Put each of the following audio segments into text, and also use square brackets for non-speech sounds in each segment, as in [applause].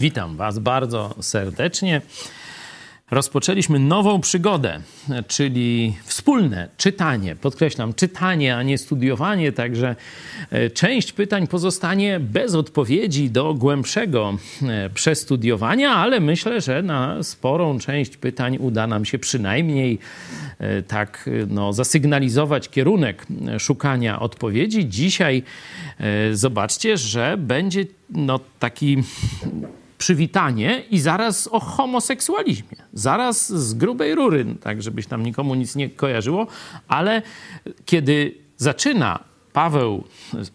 Witam Was bardzo serdecznie. Rozpoczęliśmy nową przygodę, czyli wspólne czytanie. Podkreślam, czytanie, a nie studiowanie, także e, część pytań pozostanie bez odpowiedzi do głębszego e, przestudiowania, ale myślę, że na sporą część pytań uda nam się przynajmniej e, tak no, zasygnalizować kierunek szukania odpowiedzi. Dzisiaj zobaczcie, że będzie no, taki przywitanie i zaraz o homoseksualizmie. Zaraz z grubej rury, tak żebyś tam nikomu nic nie kojarzyło, ale kiedy zaczyna Paweł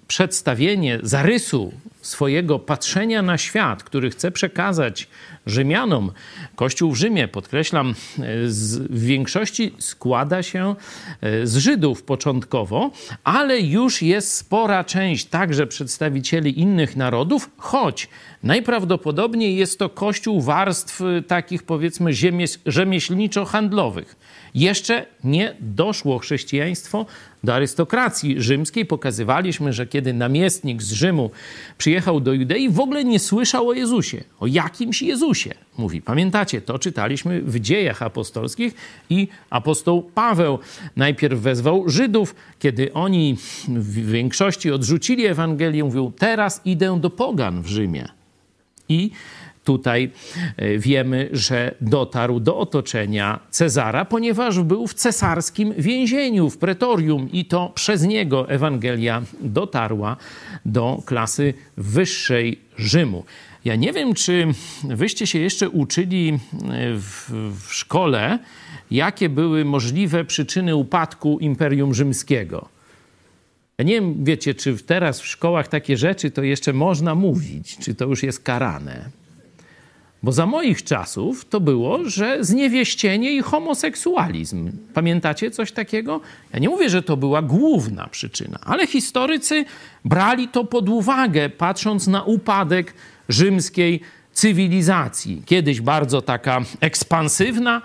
przedstawienie zarysu swojego patrzenia na świat, który chce przekazać Rzymianom. Kościół w Rzymie, podkreślam, z, w większości składa się e, z Żydów początkowo, ale już jest spora część także przedstawicieli innych narodów, choć najprawdopodobniej jest to kościół warstw e, takich powiedzmy rzemieślniczo-handlowych. Jeszcze nie doszło chrześcijaństwo do arystokracji rzymskiej. Pokazywaliśmy, że kiedy namiestnik z Rzymu przyjechał do Judei, w ogóle nie słyszał o Jezusie, o jakimś Jezusie. Mówi, pamiętacie, to czytaliśmy w dziejach apostolskich i apostoł Paweł najpierw wezwał Żydów, kiedy oni w większości odrzucili Ewangelię, mówił, teraz idę do pogan w Rzymie. I tutaj e, wiemy, że dotarł do otoczenia Cezara, ponieważ był w cesarskim więzieniu, w pretorium i to przez niego Ewangelia dotarła do klasy wyższej Rzymu. Ja nie wiem, czy wyście się jeszcze uczyli e, w, w szkole, jakie były możliwe przyczyny upadku Imperium Rzymskiego. Ja nie wiem, wiecie, czy teraz w szkołach takie rzeczy to jeszcze można mówić, czy to już jest karane. Bo za moich czasów to było, że zniewieścienie i homoseksualizm. Pamiętacie coś takiego? Ja nie mówię, że to była główna przyczyna, ale historycy brali to pod uwagę, patrząc na upadek rzymskiej cywilizacji. Kiedyś bardzo taka ekspansywna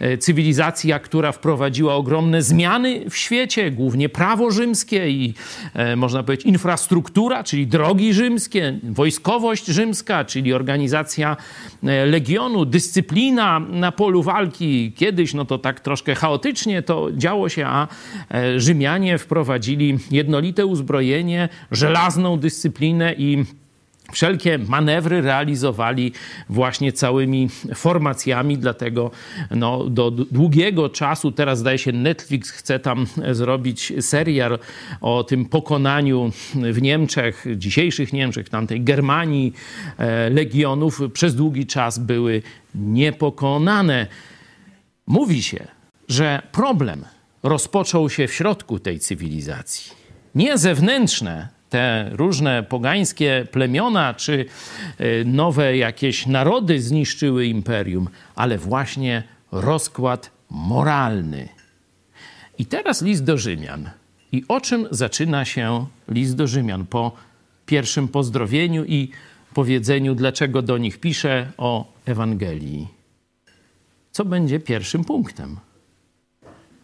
e, cywilizacja, która wprowadziła ogromne zmiany w świecie, głównie prawo rzymskie i e, można powiedzieć infrastruktura, czyli drogi rzymskie, wojskowość rzymska, czyli organizacja e, legionu, dyscyplina na polu walki. Kiedyś no to tak troszkę chaotycznie to działo się, a Rzymianie wprowadzili jednolite uzbrojenie, żelazną dyscyplinę i Wszelkie manewry realizowali właśnie całymi formacjami, dlatego no, do długiego czasu, teraz zdaje się Netflix chce tam zrobić serial o tym pokonaniu w Niemczech, dzisiejszych Niemczech, tamtej Germanii, e, legionów, przez długi czas były niepokonane. Mówi się, że problem rozpoczął się w środku tej cywilizacji. Nie zewnętrzne te różne pogańskie plemiona czy e, nowe jakieś narody zniszczyły imperium, ale właśnie rozkład moralny. I teraz list do Rzymian. I o czym zaczyna się list do Rzymian po pierwszym pozdrowieniu i powiedzeniu, dlaczego do nich pisze o Ewangelii? Co będzie pierwszym punktem?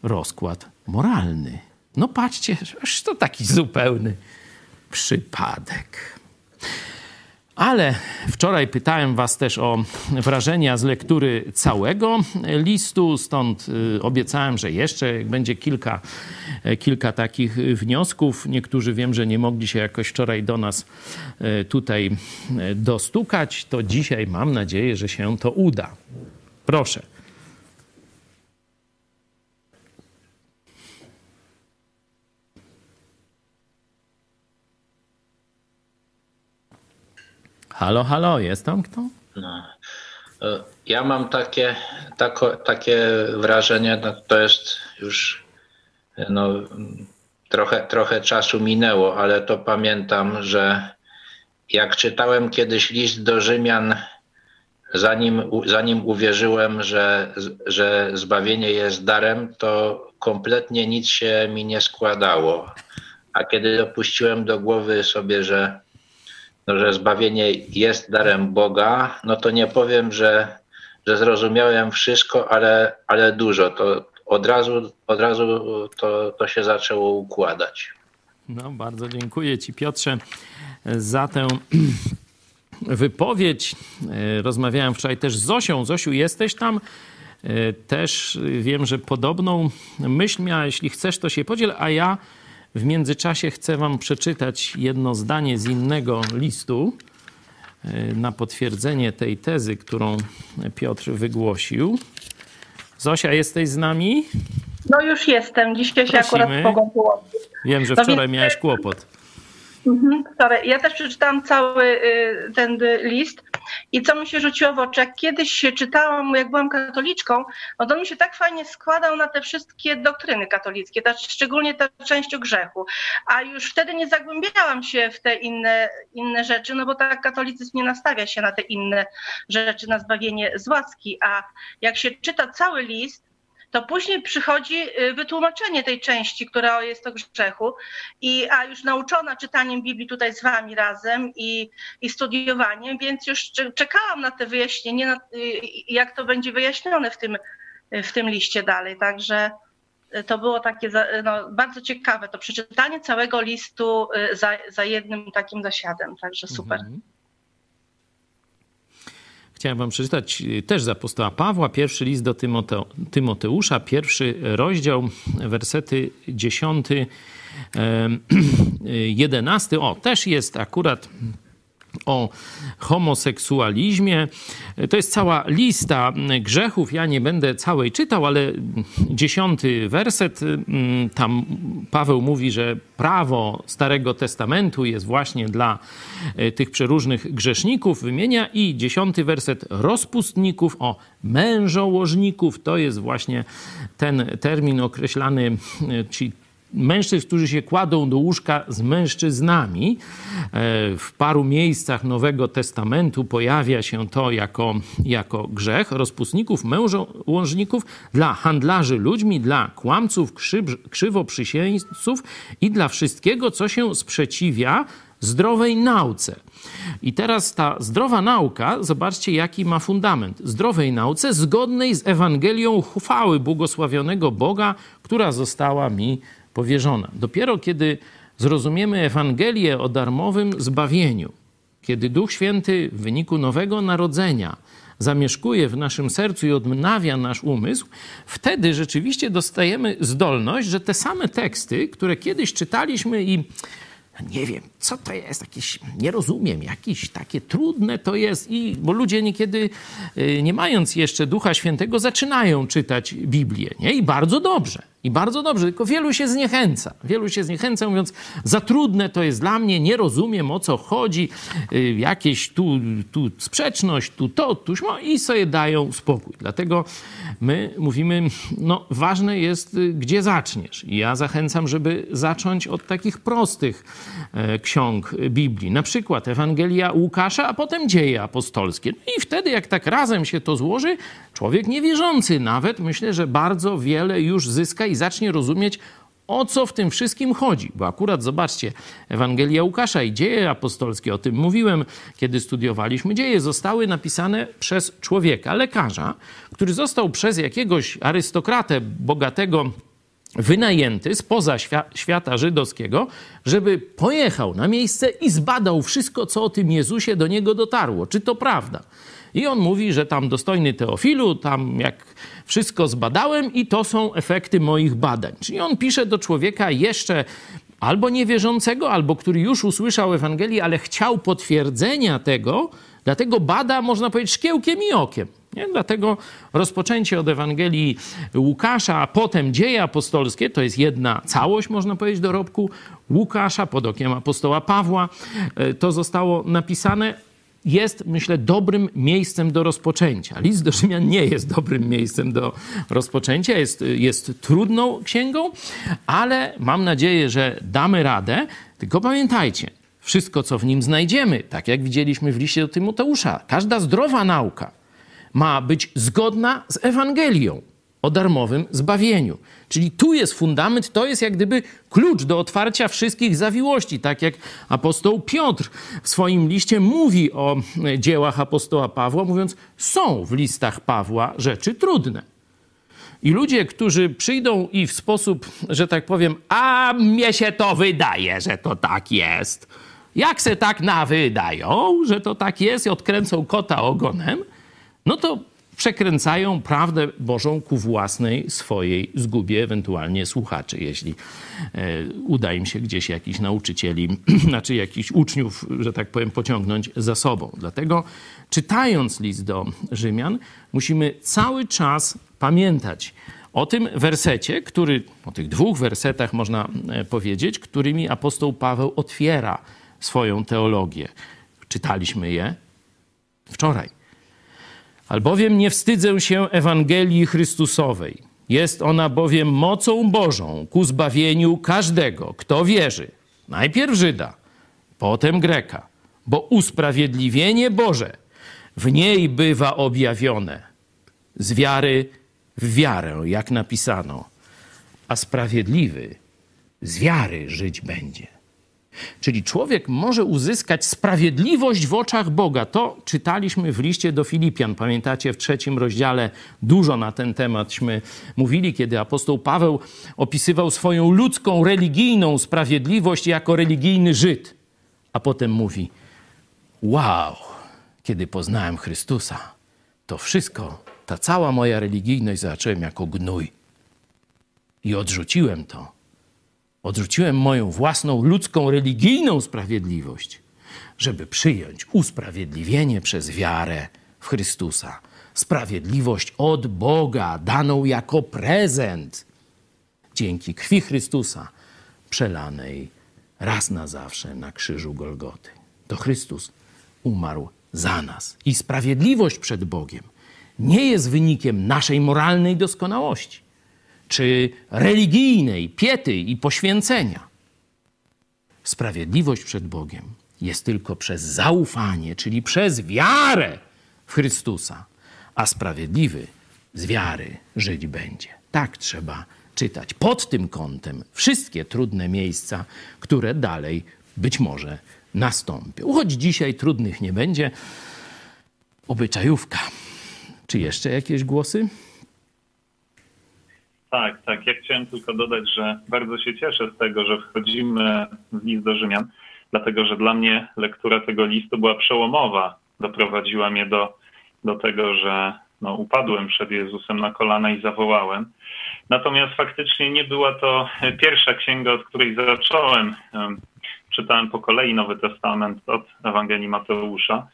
Rozkład moralny. No patrzcie, aż to taki zupełny przypadek. Ale wczoraj pytałem Was też o wrażenia z lektury całego listu, stąd y, obiecałem, że jeszcze będzie kilka, e, kilka takich wniosków. Niektórzy wiem, że nie mogli się jakoś wczoraj do nas e, tutaj dostukać. To dzisiaj mam nadzieję, że się to uda. Proszę. Halo, halo, jest tam kto? No. E, ja mam takie, tako, takie wrażenie, no to jest już no, trochę, trochę czasu minęło, ale to pamiętam, że jak czytałem kiedyś list do Rzymian, zanim, zanim uwierzyłem, że, że zbawienie jest darem, to kompletnie nic się mi nie składało. A kiedy dopuściłem do głowy sobie, że że zbawienie jest darem Boga, no to nie powiem, że, że zrozumiałem wszystko, ale, ale dużo. To od razu, od razu to, to się zaczęło układać. No, bardzo dziękuję Ci, Piotrze, za tę [clears throat] wypowiedź. E, rozmawiałem wczoraj też z Zosią. Zosiu, jesteś tam? E, też wiem, że podobną myśl miała. Jeśli chcesz, to się podziel, a ja w międzyczasie chcę wam przeczytać jedno zdanie z innego listu e, na potwierdzenie tej tezy, którą Piotr wygłosił. Zosia, jesteś z nami? No już jestem. Dzisiaj się akurat mogą połączyć. Wiem, że wczoraj miałeś kłopot. Mhm. Ja też przeczytałam cały y, ten list i co mi się rzuciło w oczy, jak kiedyś czytałam, jak byłam katoliczką, no to mi się tak fajnie składał na te wszystkie doktryny katolickie, ta, szczególnie ta część o grzechu. A już wtedy nie zagłębiałam się w te inne, inne rzeczy, no bo tak katolicyzm nie nastawia się na te inne rzeczy, na zbawienie z łaski. A jak się czyta cały list, to później przychodzi y, wytłumaczenie tej części, która jest o grzechu. I, a już nauczona czytaniem Biblii tutaj z wami razem i, i studiowaniem, więc już czekałam na te wyjaśnienie, na, y, jak to będzie wyjaśnione w tym, w tym liście dalej. Także y, to było takie no, bardzo ciekawe, to przeczytanie całego listu za, za jednym takim zasiadem, także super. Mhm. Chciałem wam przeczytać y, też z apostoła Pawła, pierwszy list do Tymote Tymoteusza, pierwszy rozdział, wersety 10, 11. [clears throat] O, też jest akurat o homoseksualizmie. To jest cała lista grzechów. Ja nie będę całej czytał, ale dziesiąty werset, mm, tam Paweł mówi, że prawo Starego Testamentu jest właśnie dla e, tych przeróżnych grzeszników, wymienia i dziesiąty werset rozpustników, o mężołożników, to jest właśnie ten termin określany, e, czyli mężczyzn, którzy się kładą do łóżka z mężczyznami. E, w paru miejscach Nowego Testamentu pojawia się to jako, jako grzech rozpustników, mężołążników, dla handlarzy ludźmi, dla kłamców, krzywoprzysięgców i dla wszystkiego, co się sprzeciwia zdrowej nauce. I teraz ta zdrowa nauka, zobaczcie, jaki ma fundament. Zdrowej nauce zgodnej z Ewangelią chwały błogosławionego Boga, która została mi powierzona. Dopiero kiedy zrozumiemy Ewangelię o darmowym zbawieniu, kiedy Duch Święty w wyniku nowego narodzenia zamieszkuje w naszym sercu i odnawia nasz umysł, wtedy rzeczywiście dostajemy zdolność, że te same teksty, które kiedyś czytaliśmy i nie wiem, co to jest, jakieś, nie rozumiem, jakieś takie trudne to jest, i, bo ludzie niekiedy, y, nie mając jeszcze Ducha Świętego, zaczynają czytać Biblię, nie? I bardzo dobrze. I bardzo dobrze, tylko wielu się zniechęca. Wielu się zniechęca, mówiąc, za trudne to jest dla mnie, nie rozumiem o co chodzi, y, jakieś tu, tu sprzeczność, tu to, tuż, no i sobie dają spokój. Dlatego my mówimy, no ważne jest, y, gdzie zaczniesz. I ja zachęcam, żeby zacząć od takich prostych e, ksiąg Biblii. Na przykład Ewangelia Łukasza, a potem Dzieje Apostolskie. No I wtedy, jak tak razem się to złoży, człowiek niewierzący nawet, myślę, że bardzo wiele już zyska i zacznie rozumieć, o co w tym wszystkim chodzi. Bo akurat zobaczcie, Ewangelia Łukasza i dzieje apostolskie, o tym mówiłem, kiedy studiowaliśmy dzieje, zostały napisane przez człowieka, lekarza, który został przez jakiegoś arystokratę bogatego wynajęty spoza świata żydowskiego, żeby pojechał na miejsce i zbadał wszystko, co o tym Jezusie do niego dotarło. Czy to prawda? I on mówi, że tam dostojny Teofilu, tam jak wszystko zbadałem i to są efekty moich badań. Czyli on pisze do człowieka jeszcze albo niewierzącego, albo który już usłyszał Ewangelię, ale chciał potwierdzenia tego, dlatego bada, można powiedzieć, szkiełkiem i okiem. Nie? Dlatego rozpoczęcie od Ewangelii Łukasza, a potem dzieje apostolskie, to jest jedna całość, można powiedzieć, dorobku Łukasza pod okiem apostoła Pawła. E, to zostało napisane jest, myślę, dobrym miejscem do rozpoczęcia. List do Rzymian nie jest dobrym miejscem do rozpoczęcia, jest, jest trudną księgą, ale mam nadzieję, że damy radę. Tylko pamiętajcie, wszystko, co w nim znajdziemy, tak jak widzieliśmy w liście do Tymoteusza, każda zdrowa nauka ma być zgodna z Ewangelią o darmowym zbawieniu. Czyli tu jest fundament, to jest jak gdyby klucz do otwarcia wszystkich zawiłości. Tak jak apostoł Piotr w swoim liście mówi o dziełach apostoła Pawła, mówiąc, są w listach Pawła rzeczy trudne. I ludzie, którzy przyjdą i w sposób, że tak powiem, a mnie się to wydaje, że to tak jest. Jak se tak nawydają, że to tak jest i odkręcą kota ogonem, no to przekręcają prawdę Bożą ku własnej swojej zgubie, ewentualnie słuchaczy, jeśli e, uda im się gdzieś jakichś nauczycieli, [clears throat] znaczy jakichś uczniów, że tak powiem, pociągnąć za sobą. Dlatego czytając list do Rzymian, musimy cały czas pamiętać o tym wersecie, który, o tych dwóch wersetach można e, powiedzieć, którymi apostoł Paweł otwiera swoją teologię. Czytaliśmy je wczoraj. Albowiem nie wstydzę się Ewangelii Chrystusowej. Jest ona bowiem mocą Bożą ku zbawieniu każdego, kto wierzy. Najpierw Żyda, potem Greka, bo usprawiedliwienie Boże w niej bywa objawione z wiary w wiarę, jak napisano, a sprawiedliwy z wiary żyć będzie. Czyli człowiek może uzyskać sprawiedliwość w oczach Boga. To czytaliśmy w liście do Filipian. Pamiętacie, w trzecim rozdziale dużo na ten tematśmy mówili, kiedy apostoł Paweł opisywał swoją ludzką, religijną sprawiedliwość jako religijny Żyd. A potem mówi: Wow, kiedy poznałem Chrystusa, to wszystko, ta cała moja religijność zacząłem jako gnój. I odrzuciłem to Odrzuciłem moją własną ludzką, religijną sprawiedliwość, żeby przyjąć usprawiedliwienie przez wiarę w Chrystusa. Sprawiedliwość od Boga, daną jako prezent dzięki krwi Chrystusa, przelanej raz na zawsze na krzyżu Golgoty. To Chrystus umarł za nas. I sprawiedliwość przed Bogiem nie jest wynikiem naszej moralnej doskonałości czy religijnej piety i poświęcenia. Sprawiedliwość przed Bogiem jest tylko przez zaufanie, czyli przez wiarę w Chrystusa, a sprawiedliwy z wiary żyć będzie. Tak trzeba czytać. Pod tym kątem wszystkie trudne miejsca, które dalej być może nastąpią. Choć dzisiaj trudnych nie będzie. Obyczajówka. Czy jeszcze jakieś głosy? Tak, tak. Ja chciałem tylko dodać, że bardzo się cieszę z tego, że wchodzimy w list do Rzymian, dlatego że dla mnie lektura tego listu była przełomowa. Doprowadziła mnie do, do tego, że no, upadłem przed Jezusem na kolana i zawołałem. Natomiast faktycznie nie była to pierwsza księga, od której zacząłem. Czytałem po kolei Nowy Testament od Ewangelii Mateusza.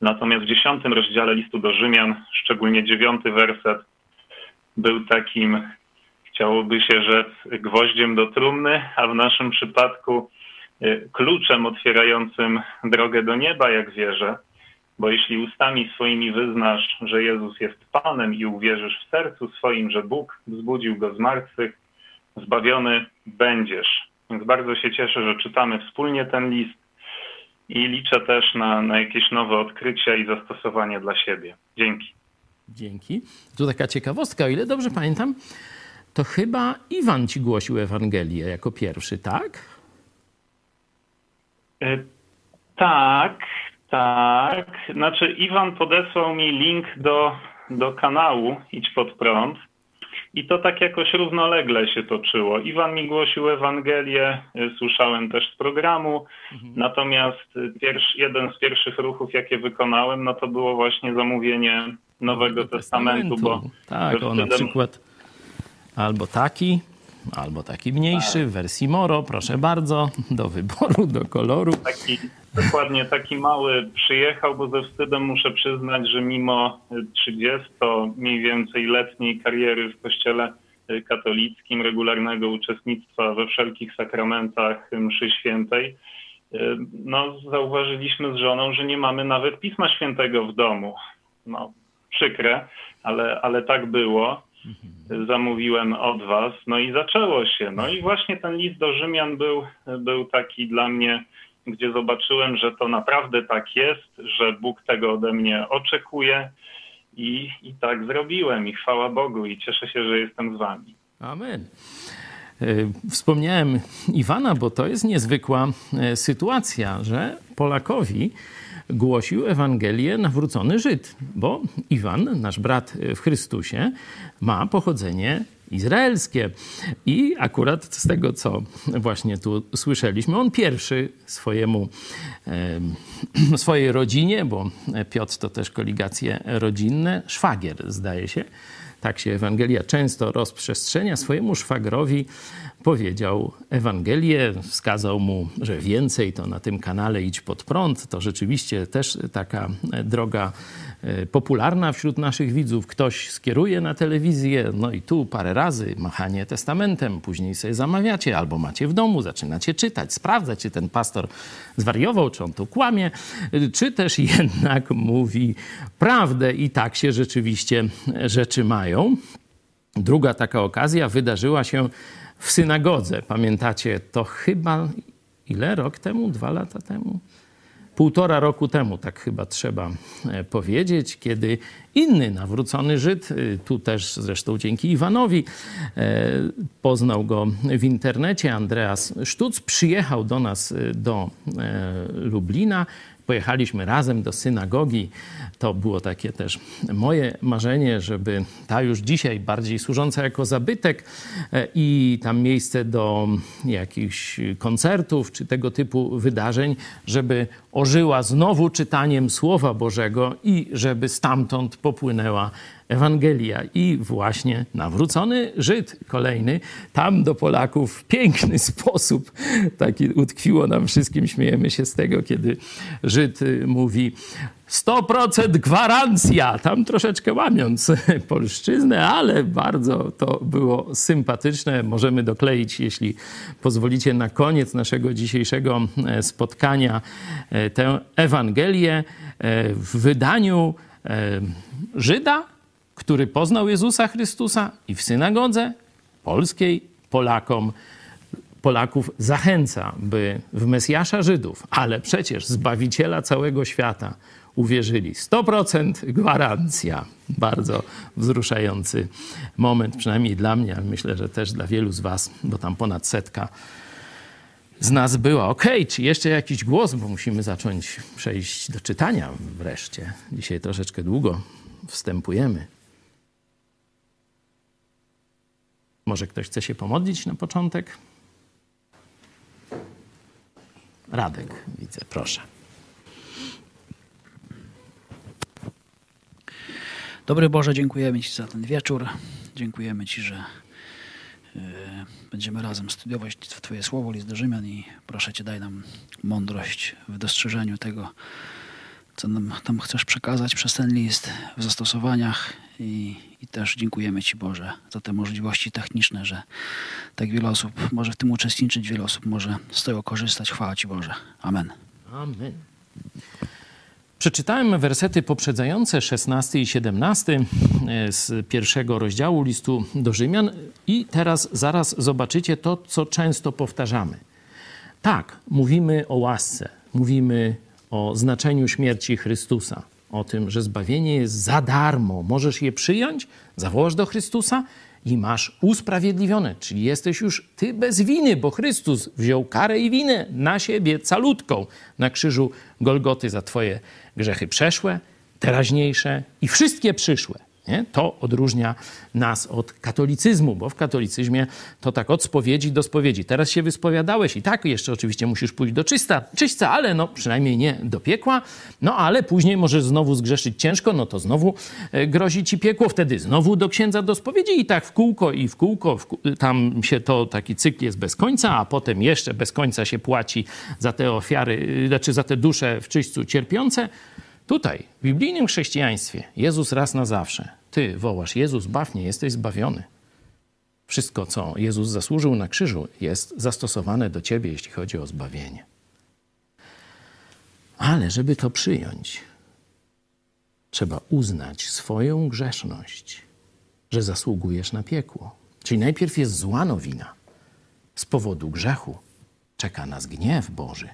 Natomiast w dziesiątym rozdziale listu do Rzymian, szczególnie dziewiąty werset, był takim, chciałoby się rzec, gwoździem do trumny, a w naszym przypadku y, kluczem otwierającym drogę do nieba, jak wierzę. Bo jeśli ustami swoimi wyznasz, że Jezus jest Panem i uwierzysz w sercu swoim, że Bóg wzbudził go z martwych, zbawiony będziesz. Więc bardzo się cieszę, że czytamy wspólnie ten list i liczę też na, na jakieś nowe odkrycia i zastosowanie dla siebie. Dzięki. Dzięki. Tu taka ciekawostka, o ile dobrze pamiętam, to chyba Iwan ci głosił Ewangelię jako pierwszy, tak? E, tak, tak. Znaczy, Iwan podesłał mi link do, do kanału Idź pod prąd. I to tak jakoś równolegle się toczyło. Iwan mi głosił Ewangelię, e, słyszałem też z programu, mhm. natomiast pierwszy, jeden z pierwszych ruchów, jakie wykonałem, no to było właśnie zamówienie Nowego Testamentu, bo... Tak, on na przykład albo taki, albo taki mniejszy, w wersji Moro, proszę bardzo, do wyboru, do koloru. Taki, dokładnie taki mały przyjechał, bo ze wstydem muszę przyznać, że mimo 30 mniej więcej letniej kariery w kościele katolickim, regularnego uczestnictwa we wszelkich sakramentach mszy świętej, no, zauważyliśmy z żoną, że nie mamy nawet Pisma Świętego w domu. No, przykre, ale, ale tak było. Zamówiłem od was, no i zaczęło się. No i właśnie ten list do Rzymian był, był taki dla mnie, gdzie zobaczyłem, że to naprawdę tak jest, że Bóg tego ode mnie oczekuje i, i tak zrobiłem i chwała Bogu i cieszę się, że jestem z wami. Amen. Wspomniałem Iwana, bo to jest niezwykła sytuacja, że Polakowi głosił Ewangelię nawrócony Żyd, bo Iwan, nasz brat w Chrystusie, ma pochodzenie izraelskie. I akurat z tego, co właśnie tu słyszeliśmy, on pierwszy swojemu, [clears throat] swojej rodzinie, bo Piotr to też koligacje rodzinne, szwagier zdaje się, tak się Ewangelia często rozprzestrzenia, swojemu szwagrowi powiedział Ewangelię, wskazał mu, że więcej to na tym kanale idź pod prąd. To rzeczywiście też taka droga e, popularna wśród naszych widzów. Ktoś skieruje na telewizję, no i tu parę razy machanie testamentem, później sobie zamawiacie albo macie w domu, zaczynacie czytać, sprawdzać, czy ten pastor zwariował, czy on tu kłamie, czy też [laughs] jednak mówi prawdę i tak się rzeczywiście rzeczy mają. Druga taka okazja wydarzyła się w synagodze. Pamiętacie, to chyba ile? Rok temu? Dwa lata temu? Półtora roku temu, tak chyba trzeba e, powiedzieć, kiedy inny nawrócony Żyd, e, tu też zresztą dzięki Iwanowi, e, poznał go w internecie, Andreas Sztuc, przyjechał do nas do Lublina pojechaliśmy razem do synagogi. To było takie też moje marzenie, żeby ta już dzisiaj bardziej służąca jako zabytek e, i tam miejsce do jakichś koncertów czy tego typu wydarzeń, żeby ożyła znowu czytaniem Słowa Bożego i żeby stamtąd popłynęła Ewangelia. I właśnie nawrócony Żyd kolejny tam do Polaków w piękny [laughs] sposób, taki utkwiło nam wszystkim, śmiejemy się z tego, kiedy Żyd mówi 100% gwarancja, tam troszeczkę łamiąc [laughs] polszczyznę, ale bardzo to było sympatyczne. Możemy dokleić, jeśli pozwolicie, na koniec naszego dzisiejszego e, spotkania e, tę Ewangelię e, w wydaniu Żyda, który poznał Jezusa Chrystusa i w synagodze polskiej Polakom Polaków zachęca, by w Mesjasza Żydów, ale przecież Zbawiciela całego świata uwierzyli. 100% gwarancja. Bardzo wzruszający moment, przynajmniej dla mnie, ale myślę, że też dla wielu z Was, bo tam ponad setka z nas była. Ok, czy jeszcze jakiś głos, bo musimy zacząć przejść do czytania wreszcie. Dzisiaj troszeczkę długo wstępujemy. Może ktoś chce się pomodlić na początek? Radek, widzę, proszę. Dobry Boże, dziękujemy Ci za ten wieczór. Dziękujemy Ci, że y, będziemy razem studiować Twoje słowo, list do Rzymian i proszę Cię, daj nam mądrość w dostrzeżeniu tego, co nam tam chcesz przekazać przez ten list w zastosowaniach i, i, też dziękujemy Ci Boże za te możliwości techniczne, że tak wiele osób może w tym uczestniczyć, wiele osób może z tego korzystać. Chwała Ci Boże. Amen. Amen. Przeczytałem wersety poprzedzające 16 i 17 e, z pierwszego rozdziału listu do Rzymian i teraz zaraz zobaczycie to, co często powtarzamy. Tak, mówimy o łasce, mówimy o znaczeniu śmierci Chrystusa, o tym, że zbawienie jest za darmo. Możesz je przyjąć, zawołasz do Chrystusa i masz usprawiedliwione, czyli jesteś już ty bez winy, bo Chrystus wziął karę i winę na siebie calutką na krzyżu Golgoty za twoje grzechy przeszłe, teraźniejsze i wszystkie przyszłe. Nie? To odróżnia nas od katolicyzmu, bo w katolicyzmie to tak od spowiedzi do spowiedzi. Teraz się wyspowiadałeś i tak jeszcze oczywiście musisz pójść do czysta, czyśca, ale no przynajmniej nie do piekła. No ale później możesz znowu zgrzeszyć ciężko, no to znowu e, grozi ci piekło, wtedy znowu do księdza do spowiedzi i tak w kółko i w kółko, w kółko tam się to, taki cykl jest bez końca, a potem jeszcze bez końca się płaci za te ofiary, znaczy za te dusze w czyśćcu cierpiące. Tutaj, w biblijnym chrześcijaństwie, Jezus raz na zawsze. Ty wołasz, Jezus, baw mnie, jesteś zbawiony. Wszystko, co Jezus zasłużył na krzyżu, jest zastosowane do ciebie, jeśli chodzi o zbawienie. Ale żeby to przyjąć, trzeba uznać swoją grzeszność, że zasługujesz na piekło. Czyli najpierw jest zła nowina. Z powodu grzechu czeka nas gniew Boży.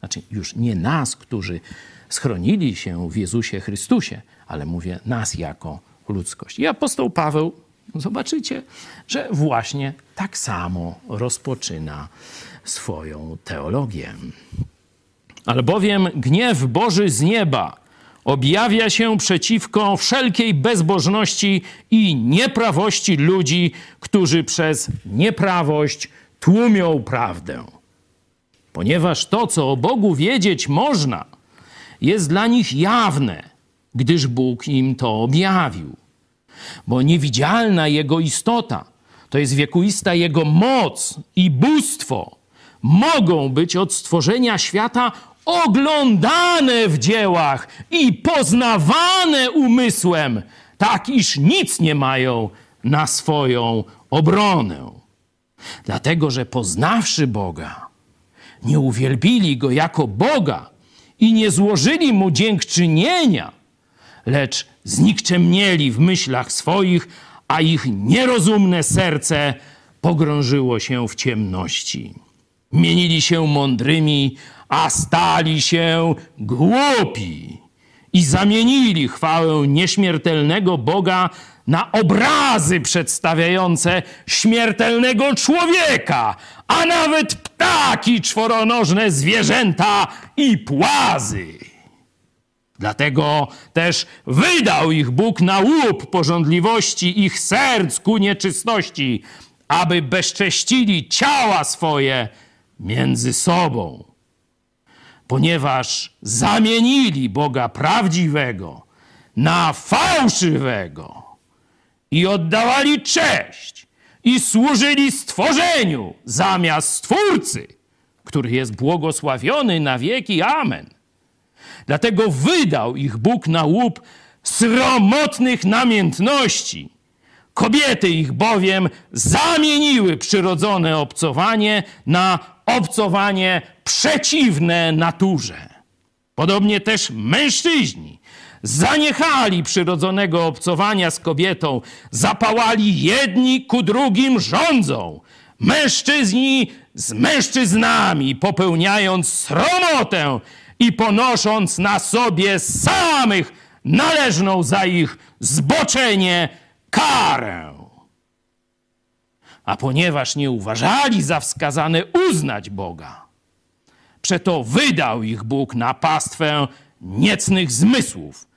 Znaczy, już nie nas, którzy schronili się w Jezusie Chrystusie, ale mówię nas jako ludzkość. I apostoł Paweł Zobaczycie, że właśnie tak samo rozpoczyna swoją teologię. Albowiem gniew Boży z nieba objawia się przeciwko wszelkiej bezbożności i nieprawości ludzi, którzy przez nieprawość tłumią prawdę. Ponieważ to, co o Bogu wiedzieć można, jest dla nich jawne, gdyż Bóg im to objawił. Bo niewidzialna Jego istota, to jest wiekuista Jego moc i bóstwo, mogą być od stworzenia świata oglądane w dziełach i poznawane umysłem, tak iż nic nie mają na swoją obronę. Dlatego, że poznawszy Boga, nie uwielbili Go jako Boga i nie złożyli Mu dziękczynienia, lecz znikczemnieli w myślach swoich, a ich nierozumne serce pogrążyło się w ciemności. Mienili się mądrymi, a stali się głupi i zamienili chwałę nieśmiertelnego Boga na obrazy przedstawiające śmiertelnego człowieka, a nawet ptaki czworonożne, zwierzęta i płazy. Dlatego też wydał ich Bóg na łup porządliwości ich serc ku nieczystości, aby bezcześcili ciała swoje między sobą ponieważ zamienili Boga prawdziwego na fałszywego i oddawali cześć i służyli stworzeniu zamiast Stwórcy, który jest błogosławiony na wieki. Amen. Dlatego wydał ich Bóg na łup sromotnych namiętności. Kobiety ich bowiem zamieniły przyrodzone obcowanie na obcowanie przeciwne naturze. Podobnie też mężczyźni zaniechali przyrodzonego obcowania z kobietą, zapałali jedni ku drugim rządzą. Mężczyźni z mężczyznami, popełniając sromotę i ponosząc na sobie samych należną za ich zboczenie karę. A ponieważ nie uważali za wskazane uznać Boga, przeto wydał ich Bóg na pastwę niecnych zmysłów,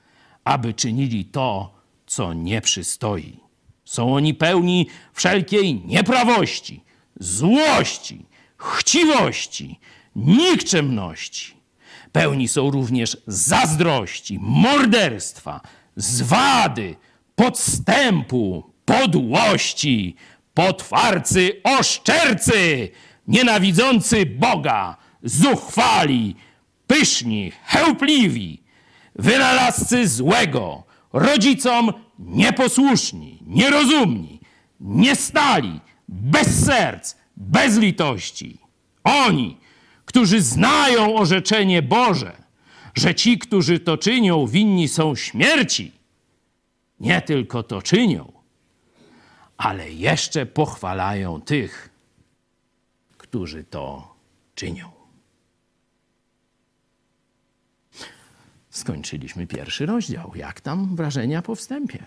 aby czynili to, co nie przystoi. Są oni pełni wszelkiej nieprawości, złości, chciwości, nikczemności. Pełni są również zazdrości, morderstwa, zwady, podstępu, podłości, potwarcy, oszczercy, nienawidzący Boga, zuchwali, pyszni, chełpliwi, wynalazcy złego, rodzicom nieposłuszni, nierozumni, niestali, bez serc, bez litości. Oni, którzy znają orzeczenie Boże, że ci, którzy to czynią, winni są śmierci, nie tylko to czynią, ale jeszcze pochwalają tych, którzy to czynią. Skończyliśmy pierwszy rozdział. Jak tam wrażenia po wstępie?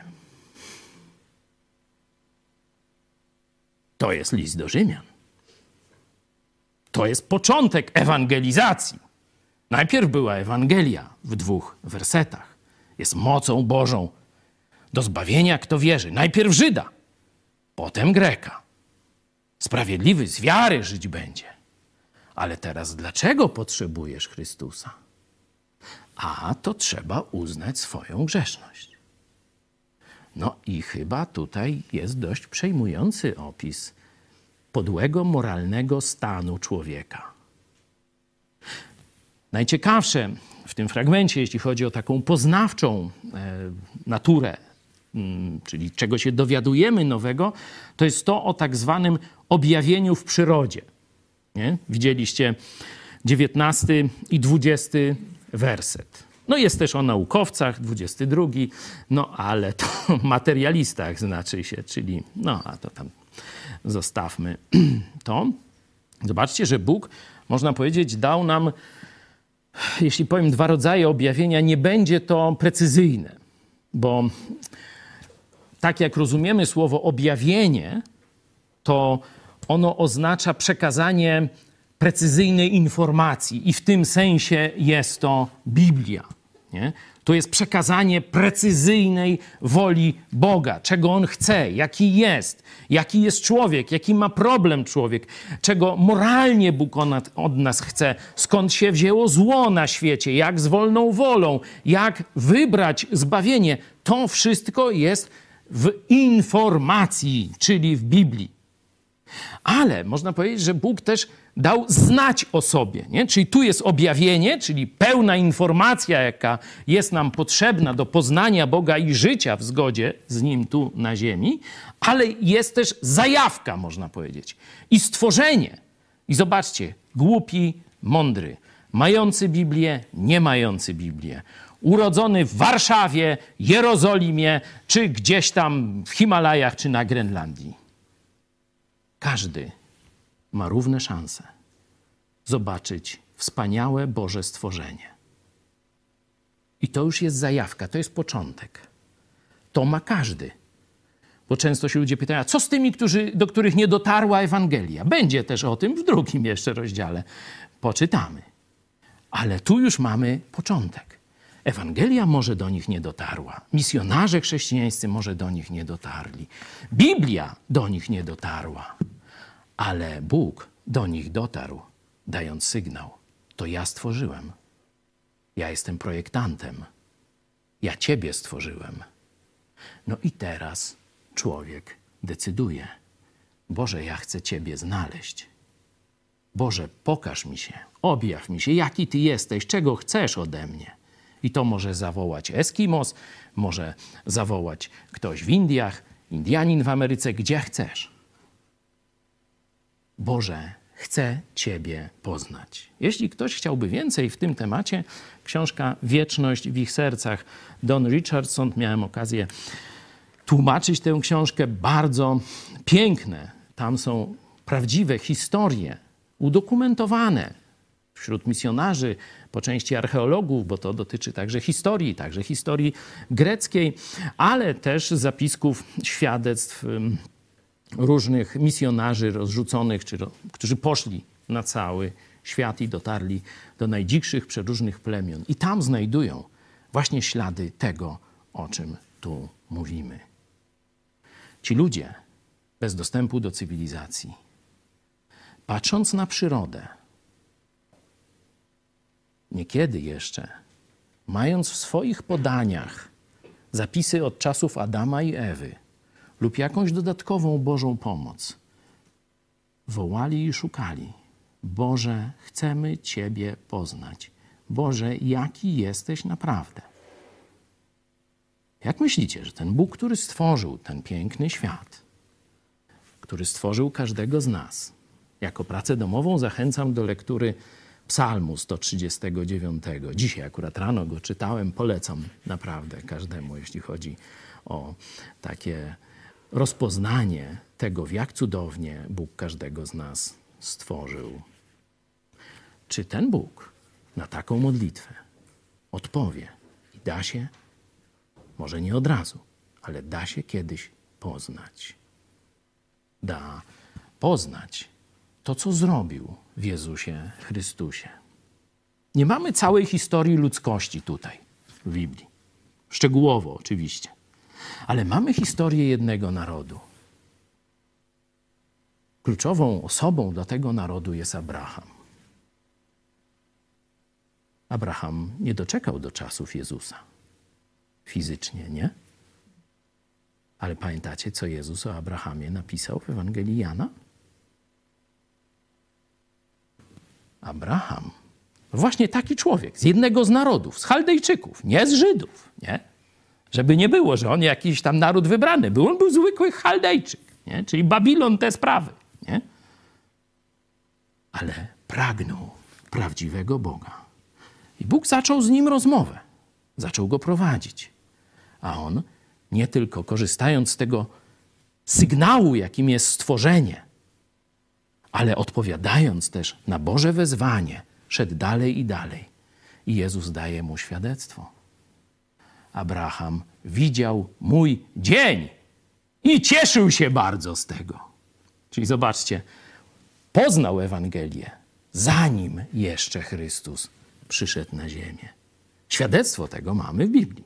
To jest list do Rzymian. To jest początek ewangelizacji. Najpierw była Ewangelia w dwóch wersetach. Jest mocą Bożą do zbawienia, kto wierzy. Najpierw Żyda, potem Greka. Sprawiedliwy z wiary żyć będzie. Ale teraz dlaczego potrzebujesz Chrystusa? A to trzeba uznać swoją grzeszność. No i chyba tutaj jest dość przejmujący opis podłego moralnego stanu człowieka. Najciekawsze w tym fragmencie, jeśli chodzi o taką poznawczą e, naturę Mm, czyli czego się dowiadujemy nowego, to jest to o tak zwanym objawieniu w przyrodzie. Nie? Widzieliście 19 i 20 werset. No jest też o naukowcach, 22, no ale to [laughs] materialistach znaczy się, czyli no a to tam zostawmy [clears throat] to. Zobaczcie, że Bóg, można powiedzieć, dał nam, jeśli powiem, dwa rodzaje objawienia, nie będzie to precyzyjne, bo tak jak rozumiemy słowo objawienie, to ono oznacza przekazanie precyzyjnej informacji i w tym sensie jest to Biblia. Nie? To jest przekazanie precyzyjnej woli Boga, czego On chce, jaki jest, jaki jest człowiek, jaki ma problem człowiek, czego moralnie Bóg od nas chce, skąd się wzięło zło na świecie, jak z wolną wolą, jak wybrać zbawienie. To wszystko jest w informacji, czyli w Biblii. Ale można powiedzieć, że Bóg też dał znać o sobie. Nie? Czyli tu jest objawienie, czyli pełna informacja, jaka jest nam potrzebna do poznania Boga i życia w zgodzie z Nim tu na ziemi, ale jest też zajawka, można powiedzieć, i stworzenie. I zobaczcie, głupi, mądry, mający Biblię, nie mający Biblię, urodzony w Warszawie, Jerozolimie, czy gdzieś tam w Himalajach, czy na Grenlandii. Każdy ma równe szanse zobaczyć wspaniałe Boże stworzenie. I to już jest zajawka, to jest początek. To ma każdy. Bo często się ludzie pytają, co z tymi, którzy, do których nie dotarła Ewangelia? Będzie też o tym w drugim jeszcze rozdziale. Poczytamy. Ale tu już mamy początek. Ewangelia może do nich nie dotarła. Misjonarze chrześcijańscy może do nich nie dotarli. Biblia do nich nie dotarła. Ale Bóg do nich dotarł, dając sygnał: To ja stworzyłem. Ja jestem projektantem. Ja Ciebie stworzyłem. No i teraz człowiek decyduje: Boże, ja chcę Ciebie znaleźć. Boże, pokaż mi się, objaw mi się, jaki Ty jesteś, czego chcesz ode mnie. I to może zawołać Eskimos, może zawołać ktoś w Indiach, Indianin w Ameryce, gdzie chcesz. Boże, chcę Ciebie poznać. Jeśli ktoś chciałby więcej w tym temacie, książka Wieczność w ich sercach, Don Richardson, miałem okazję tłumaczyć tę książkę, bardzo piękne. Tam są prawdziwe historie, udokumentowane wśród misjonarzy, po części archeologów, bo to dotyczy także historii, także historii greckiej, ale też zapisków, świadectw różnych misjonarzy rozrzuconych, czy, którzy poszli na cały świat i dotarli do najdzikszych przeróżnych plemion. I tam znajdują właśnie ślady tego, o czym tu mówimy. Ci ludzie bez dostępu do cywilizacji, patrząc na przyrodę, niekiedy jeszcze, mając w swoich podaniach zapisy od czasów Adama i Ewy, lub jakąś dodatkową Bożą pomoc, wołali i szukali: Boże, chcemy Ciebie poznać. Boże, jaki jesteś naprawdę. Jak myślicie, że ten Bóg, który stworzył ten piękny świat, który stworzył każdego z nas, jako pracę domową zachęcam do lektury Psalmu 139. Dzisiaj akurat rano go czytałem, polecam naprawdę każdemu, jeśli chodzi o takie rozpoznanie tego, w jak cudownie Bóg każdego z nas stworzył. Czy ten Bóg na taką modlitwę odpowie i da się, może nie od razu, ale da się kiedyś poznać. Da poznać to, co zrobił w Jezusie Chrystusie. Nie mamy całej historii ludzkości tutaj w Biblii. Szczegółowo oczywiście. Ale mamy historię jednego narodu. Kluczową osobą dla tego narodu jest Abraham. Abraham nie doczekał do czasów Jezusa. Fizycznie, nie? Ale pamiętacie, co Jezus o Abrahamie napisał w Ewangelii Jana? Abraham, właśnie taki człowiek, z jednego z narodów, z Chaldejczyków, nie z Żydów, nie? Żeby nie było, że on jakiś tam naród wybrany był. On był zwykły Chaldejczyk, nie? czyli Babilon te sprawy. Nie? Ale pragnął prawdziwego Boga. I Bóg zaczął z nim rozmowę. Zaczął go prowadzić. A on, nie tylko korzystając z tego sygnału, jakim jest stworzenie, ale odpowiadając też na Boże wezwanie, szedł dalej i dalej. I Jezus daje mu świadectwo. Abraham widział mój dzień. I cieszył się bardzo z tego. Czyli zobaczcie, poznał Ewangelię, zanim jeszcze Chrystus przyszedł na ziemię. Świadectwo tego mamy w Biblii.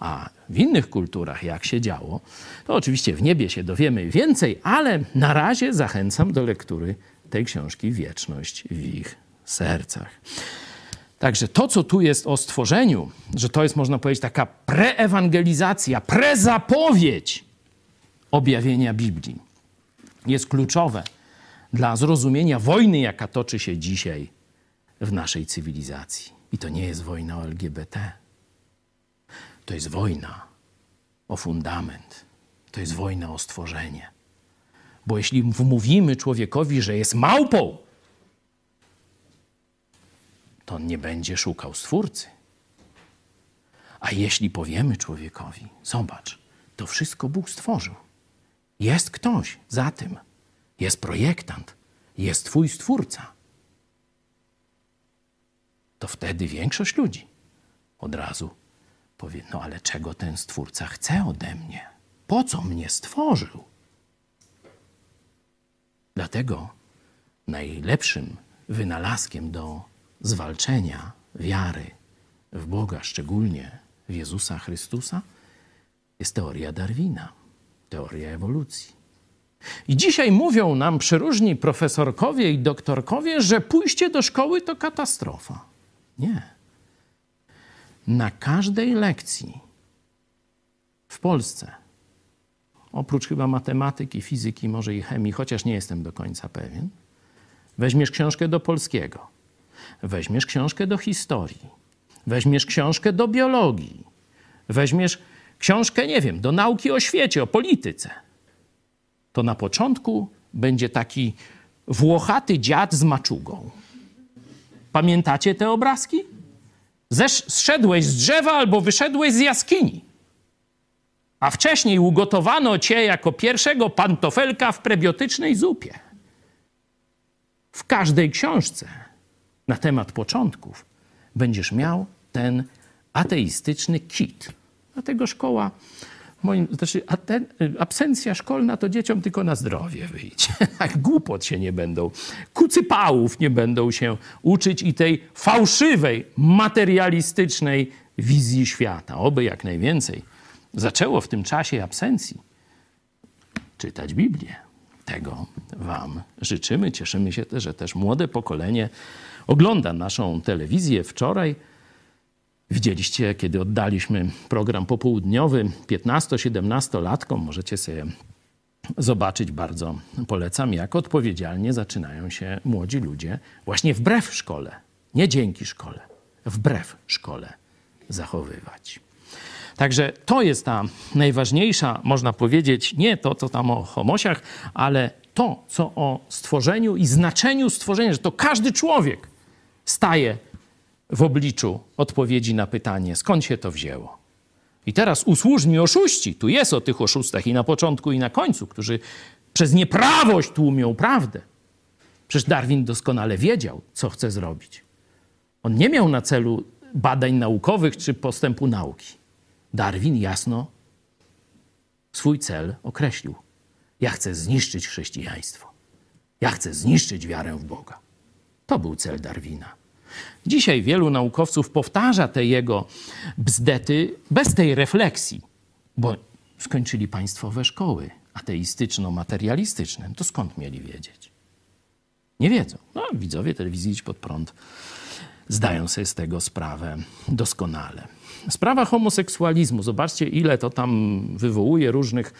A w innych kulturach, jak się działo, to oczywiście w niebie się dowiemy więcej, ale na razie zachęcam do lektury tej książki Wieczność w ich sercach. Także to, co tu jest o stworzeniu, że to jest, można powiedzieć, taka preewangelizacja, prezapowiedź objawienia Biblii, jest kluczowe dla zrozumienia wojny, jaka toczy się dzisiaj w naszej cywilizacji. I to nie jest wojna o LGBT. To jest wojna o fundament. To jest wojna o stworzenie. Bo jeśli wmówimy człowiekowi, że jest małpą, to on nie będzie szukał stwórcy. A jeśli powiemy człowiekowi, zobacz, to wszystko Bóg stworzył. Jest ktoś za tym. Jest projektant. Jest Twój stwórca. To wtedy większość ludzi od razu powie: No ale czego ten stwórca chce ode mnie? Po co mnie stworzył? Dlatego najlepszym wynalazkiem do zwalczenia wiary w Boga, szczególnie w Jezusa Chrystusa, jest teoria Darwina, teoria ewolucji. I dzisiaj mówią nam przeróżni profesorkowie i doktorkowie, że pójście do szkoły to katastrofa. Nie. Na każdej lekcji w Polsce, oprócz chyba matematyki, fizyki, może i chemii, chociaż nie jestem do końca pewien, weźmiesz książkę do polskiego, weźmiesz książkę do historii, weźmiesz książkę do biologii, weźmiesz książkę, nie wiem, do nauki o świecie, o polityce, to na początku będzie taki włochaty dziad z maczugą. Pamiętacie te obrazki? Zszedłeś z drzewa albo wyszedłeś z jaskini. A wcześniej ugotowano cię jako pierwszego pantofelka w prebiotycznej zupie. W każdej książce na temat początków będziesz miał ten ateistyczny kit. Dlatego szkoła, moim, znaczy aten, absencja szkolna to dzieciom tylko na zdrowie wyjdzie. [laughs] Tak głupot się nie będą, kucypałów nie będą się uczyć i tej fałszywej, materialistycznej wizji świata. Oby jak najwięcej zaczęło w tym czasie absencji czytać Biblię. Tego Wam życzymy. Cieszymy się też, że też młode pokolenie ogląda naszą telewizję. Wczoraj widzieliście, kiedy oddaliśmy program popołudniowy 15-17-latkom. Możecie sobie zobaczyć, bardzo polecam, jak odpowiedzialnie zaczynają się młodzi ludzie właśnie wbrew szkole, nie dzięki szkole, wbrew szkole zachowywać. Także to jest ta najważniejsza, można powiedzieć, nie to, co tam o homosiach, ale to, co o stworzeniu i znaczeniu stworzenia, że to każdy człowiek staje w obliczu odpowiedzi na pytanie, skąd się to wzięło. I teraz usłużni oszuści, tu jest o tych oszustach i na początku, i na końcu, którzy przez nieprawość tłumią prawdę. Przecież Darwin doskonale wiedział, co chce zrobić. On nie miał na celu badań naukowych czy postępu nauki. Darwin jasno swój cel określił. Ja chcę zniszczyć chrześcijaństwo. Ja chcę zniszczyć wiarę w Boga. To był cel Darwina. Dzisiaj wielu naukowców powtarza te jego bzdety bez tej refleksji, bo skończyli państwowe szkoły ateistyczno-materialistyczne. To skąd mieli wiedzieć? Nie wiedzą. No, widzowie telewizji Idź Pod Prąd zdają sobie z tego sprawę doskonale. Sprawa homoseksualizmu. Zobaczcie, ile to tam wywołuje różnych,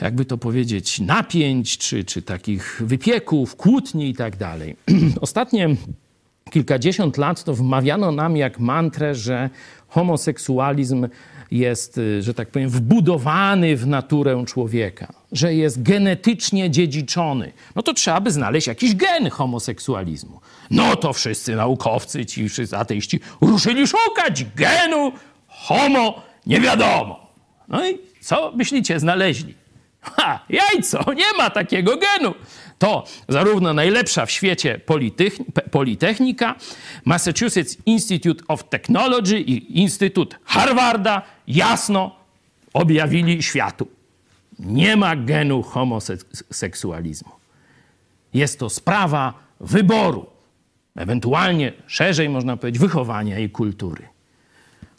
jakby to powiedzieć, napięć, czy, czy takich wypieków, kłótni i tak dalej. [clears throat] Ostatnie kilkadziesiąt lat to wmawiano nam jak mantrę, że homoseksualizm jest, że tak powiem, wbudowany w naturę człowieka, że jest genetycznie dziedziczony. No to trzeba by znaleźć jakiś gen homoseksualizmu. No to wszyscy naukowcy, ci wszyscy ateiści ruszyli szukać genu homo nie wiadomo. No i co myślicie, znaleźli? Ha, jajco, nie ma takiego genu. To zarówno najlepsza w świecie Politechnika, Massachusetts Institute of Technology i Instytut Harvarda jasno objawili światu. Nie ma genu homoseksualizmu. Jest to sprawa wyboru, ewentualnie szerzej można powiedzieć wychowania i kultury.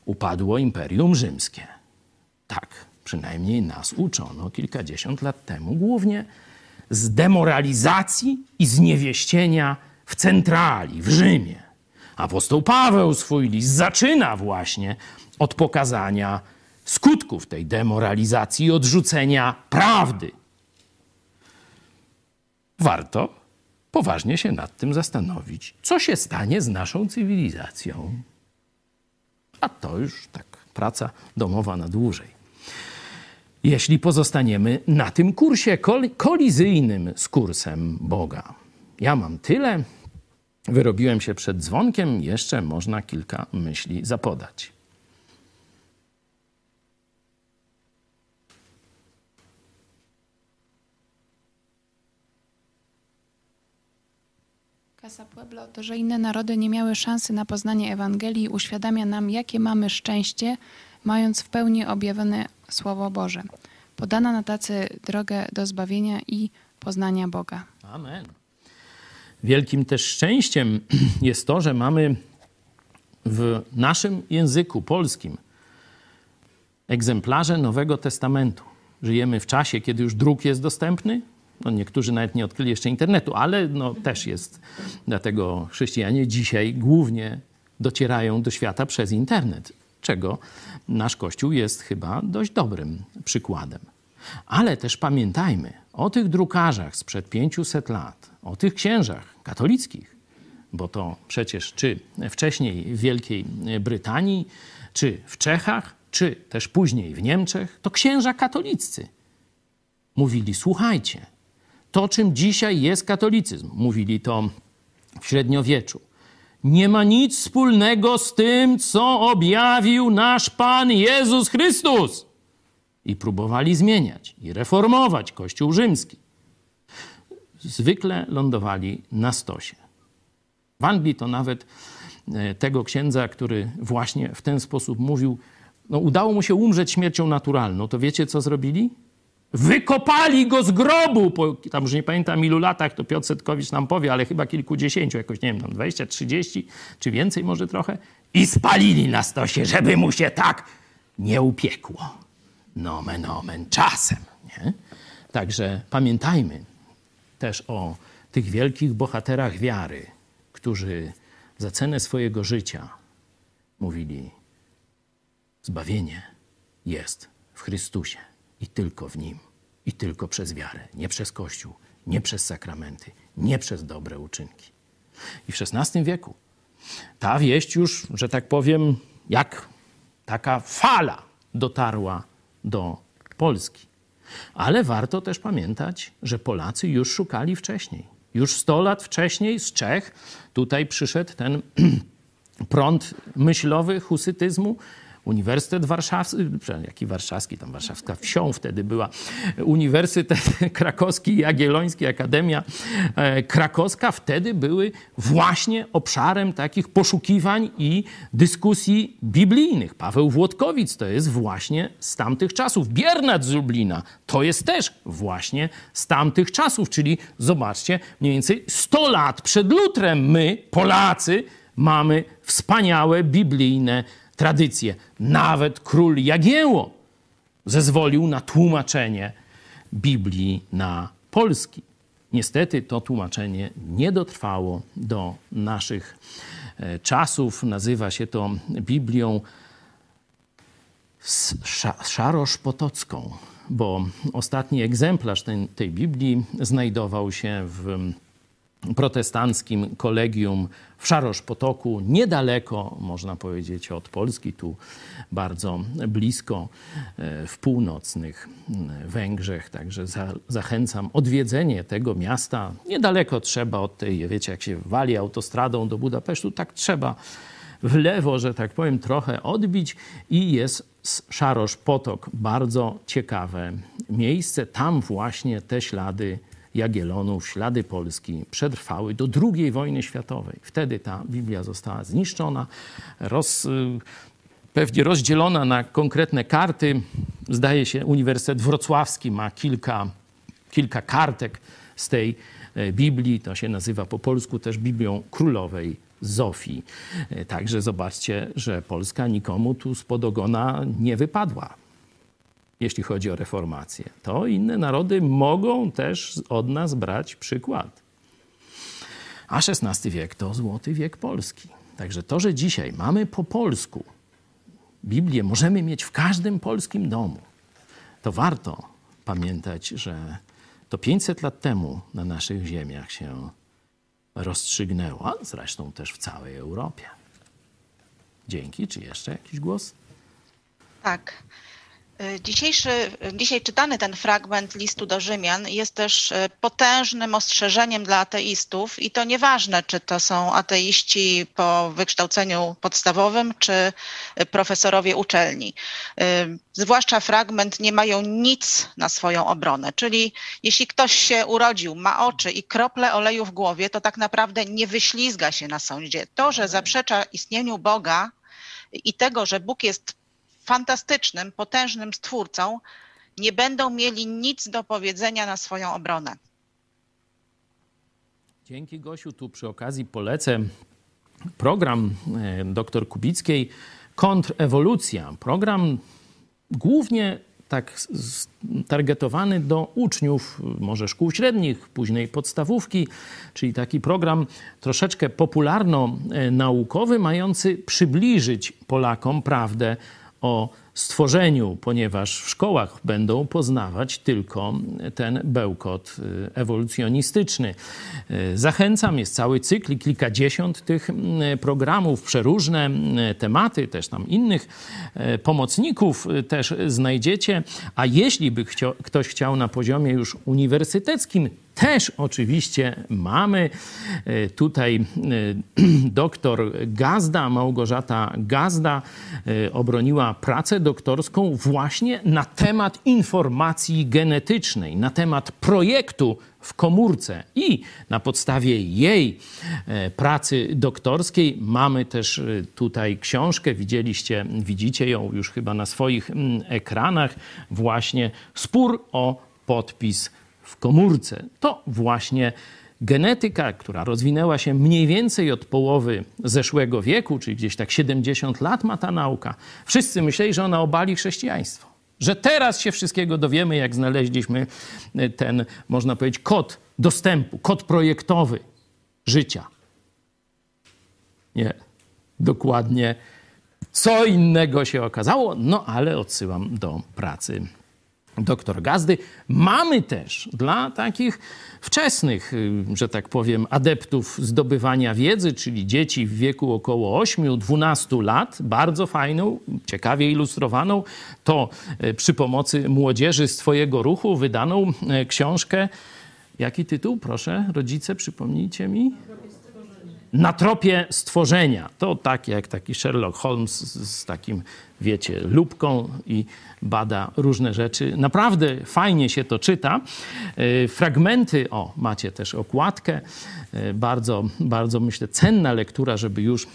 Upadło Imperium Rzymskie. Tak, przynajmniej nas uczono kilkadziesiąt lat temu, głównie z demoralizacji i zniewieścienia w centrali, w Rzymie. Apostoł Paweł swój list zaczyna właśnie od pokazania skutków tej demoralizacji i odrzucenia prawdy. Warto poważnie się nad tym zastanowić, co się stanie z naszą cywilizacją. A to już tak praca domowa na dłużej. Jeśli pozostaniemy na tym kursie kolizyjnym z kursem Boga. Ja mam tyle. Wyrobiłem się przed dzwonkiem, jeszcze można kilka myśli zapodać. Casa Pueblo to, że inne narody nie miały szansy na poznanie Ewangelii, uświadamia nam, jakie mamy szczęście, mając w pełni objawione Słowo Boże. Podana na tacy drogę do zbawienia i poznania Boga. Amen. Wielkim też szczęściem [clears throat] jest to, że mamy w naszym języku polskim egzemplarze Nowego Testamentu. Żyjemy w czasie, kiedy już druk jest dostępny, no niektórzy nawet nie odkryli jeszcze internetu, ale no też jest. Dlatego chrześcijanie dzisiaj głównie docierają do świata przez internet, czego nasz Kościół jest chyba dość dobrym przykładem. Ale też pamiętajmy o tych drukarzach sprzed 500 lat, o tych księżach katolickich, bo to przecież czy wcześniej w Wielkiej Brytanii, czy w Czechach, czy też później w Niemczech, to księża katoliccy mówili: Słuchajcie, to, czym dzisiaj jest katolicyzm. Mówili to w średniowieczu. Nie ma nic wspólnego z tym, co objawił nasz Pan Jezus Chrystus. I próbowali zmieniać i reformować Kościół rzymski. Zwykle lądowali na stosie. W Anglii to nawet e, tego księdza, który właśnie w ten sposób mówił, no udało mu się umrzeć śmiercią naturalną. To wiecie, co zrobili? Wykopali go z grobu, po, tam już nie pamiętam ilu latach, to Piotr Setkowicz nam powie, ale chyba kilkudziesięciu, jakoś nie wiem, tam 20, 30 czy więcej może trochę. I spalili na stosie, żeby mu się tak nie upiekło. Nomen omen, czasem. Nie? Także pamiętajmy też o tych wielkich bohaterach wiary, którzy za cenę swojego życia mówili: Zbawienie jest w Chrystusie i tylko w Nim, i tylko przez wiarę, nie przez Kościół, nie przez sakramenty, nie przez dobre uczynki. I w XVI wieku ta wieść już, że tak powiem, jak taka fala dotarła do Polski. Ale warto też pamiętać, że Polacy już szukali wcześniej. Już 100 lat wcześniej z Czech tutaj przyszedł ten [clears throat] prąd myślowy husytyzmu, Uniwersytet Warszawski, jaki warszawski, tam warszawska wsią wtedy była, Uniwersytet [laughs] Krakowski Jagielloński, Akademia e, Krakowska wtedy były właśnie obszarem takich poszukiwań i dyskusji biblijnych. Paweł Włodkowic to jest właśnie z tamtych czasów. Biernat z Lublina to jest też właśnie z tamtych czasów, czyli zobaczcie, mniej więcej 100 lat przed Lutrem my, Polacy, mamy wspaniałe biblijne tradycje. Nawet król Jagiełło zezwolił na tłumaczenie Biblii na polski. Niestety to tłumaczenie nie dotrwało do naszych e, czasów. Nazywa się to Biblią szaroszpotocką, bo ostatni egzemplarz tej Biblii znajdował się w protestanckim kolegium w Szarosz Potoku, niedaleko, można powiedzieć, od Polski, tu bardzo blisko, e, w północnych Węgrzech. Także za, zachęcam odwiedzenie tego miasta. Niedaleko trzeba od tej, wiecie, jak się wali autostradą do Budapesztu, tak trzeba w lewo, że tak powiem, trochę odbić i jest Szarosz Potok. Bardzo ciekawe miejsce. Tam właśnie te ślady Jagiellonów, ślady Polski przetrwały do II wojny światowej. Wtedy ta Biblia została zniszczona, roz, pewnie rozdzielona na konkretne karty. zdaje się, Uniwersytet Wrocławski ma kilka, kilka kartek z tej e, Biblii. To się nazywa po polsku też Biblią Królowej Zofii. E, także zobaczcie, że Polska nikomu tu spod ogona nie wypadła, jeśli chodzi o reformację. To inne narody mogą też od nas brać przykład. A XVI wiek to złoty wiek Polski. Także to, że dzisiaj mamy po polsku Biblię, możemy mieć w każdym polskim domu, to warto pamiętać, że to 500 lat temu na naszych ziemiach się rozstrzygnęło, zresztą też w całej Europie. Dzięki. Czy jeszcze jakiś głos? Tak. Y, dzisiejszy, dzisiaj czytany ten fragment listu do Rzymian jest też y, potężnym ostrzeżeniem dla ateistów i to nieważne, czy to są ateiści po wykształceniu podstawowym, czy profesorowie uczelni. Zwłaszcza fragment nie mają nic na swoją obronę, czyli jeśli ktoś się urodził, ma oczy i krople oleju w głowie, to tak naprawdę nie wyślizga się na sądzie. To, że zaprzecza istnieniu Boga i tego, że Bóg jest fantastycznym, potężnym stwórcą, nie będą mieli nic do powiedzenia na swoją obronę. Dzięki Gosiu. Tu przy okazji polecę program e, dr Kubickiej Kontrewolucja. Program głównie tak targetowany do uczniów, może szkół średnich, późnej podstawówki, czyli taki program troszeczkę popularno-naukowy, mający przybliżyć Polakom prawdę o stworzeniu, ponieważ w szkołach będą poznawać tylko ten bełkot y, ewolucjonistyczny. Y, zachęcam, jest cały cykl, kilkadziesiąt tych y, programów, przeróżne tematy, też tam innych pomocników też znajdziecie. A jeśli by chciał, ktoś chciał na poziomie już uniwersyteckim, też oczywiście mamy tutaj [clears throat] doktor Gazda, Małgorzata Gazda obroniła pracę doktorską właśnie na temat informacji genetycznej, na temat projektu w komórce. I na podstawie jej e, pracy doktorskiej mamy też e, tutaj książkę, widzieliście, widzicie ją już chyba na swoich mm, ekranach, właśnie Spór o podpis w komórce. To właśnie genetyka, która rozwinęła się mniej więcej od połowy zeszłego wieku, czyli gdzieś tak 70 lat ma ta nauka, wszyscy myśleli, że ona obali chrześcijaństwo. Że teraz się wszystkiego dowiemy, jak znaleźliśmy e, ten, można powiedzieć, kod dostępu, kod projektowy życia. Nie, dokładnie co innego się okazało, no ale odsyłam do pracy doktor Gazdy. Mamy też dla takich wczesnych, y, że tak powiem, adeptów zdobywania wiedzy, czyli dzieci w wieku około 8-12 lat, bardzo fajną, ciekawie ilustrowaną, to y, przy pomocy młodzieży z Twojego ruchu wydaną y, książkę. Jaki tytuł? Proszę, rodzice, przypomnijcie mi na tropie stworzenia. To tak jak taki Sherlock Holmes z, z, takim, wiecie, lubką i bada różne rzeczy. Naprawdę fajnie się to czyta. E, fragmenty, o, macie też okładkę. E, bardzo, bardzo myślę cenna lektura, żeby już e,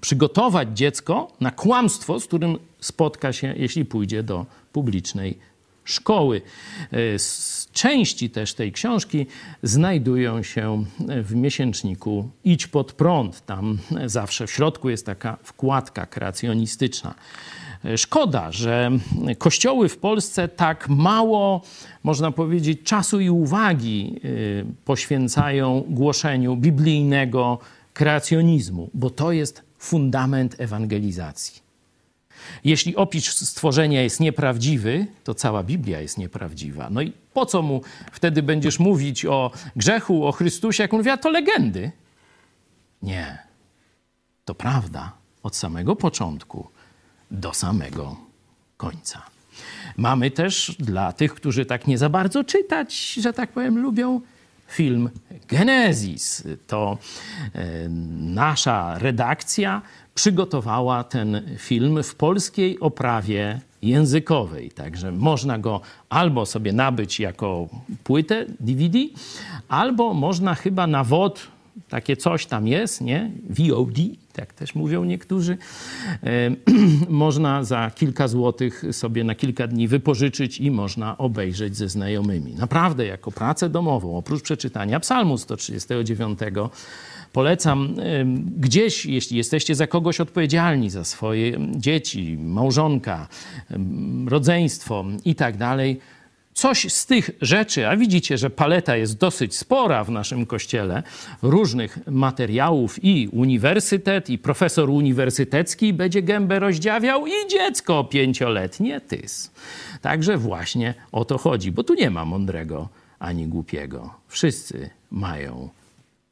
przygotować dziecko na kłamstwo, z którym spotka się, jeśli pójdzie do publicznej szkoły. Części też tej książki znajdują się w miesięczniku Idź pod prąd. Tam zawsze w środku jest taka wkładka kreacjonistyczna. Szkoda, że kościoły w Polsce tak mało, można powiedzieć, czasu i uwagi y, poświęcają głoszeniu biblijnego kreacjonizmu, bo to jest fundament ewangelizacji. Jeśli opis stworzenia jest nieprawdziwy, to cała Biblia jest nieprawdziwa. No i po co mu wtedy będziesz mówić o grzechu, o Chrystusie, jak on mówi, a to legendy? Nie. To prawda od samego początku do samego końca. Mamy też dla tych, którzy tak nie za bardzo czytać, że tak powiem, lubią film Genezis. To e, nasza redakcja przygotowała ten film w polskiej oprawie językowej. Także można go albo sobie nabyć jako płytę DVD, albo można chyba na WOD takie coś tam jest, nie? VOD, tak też mówią niektórzy. [clears throat] Można za kilka złotych sobie na kilka dni wypożyczyć i można obejrzeć ze znajomymi. Naprawdę, jako pracę domową, oprócz przeczytania Psalmu 139, polecam gdzieś, jeśli jesteście za kogoś odpowiedzialni, za swoje dzieci, małżonka, rodzeństwo i tak dalej, coś z tych rzeczy, a widzicie, że paleta jest dosyć spora w naszym kościele, różnych materiałów i uniwersytet, i profesor uniwersytecki będzie gębę rozdziawiał, i dziecko pięcioletnie tys. Także właśnie o to chodzi, bo tu nie ma mądrego ani głupiego. Wszyscy mają,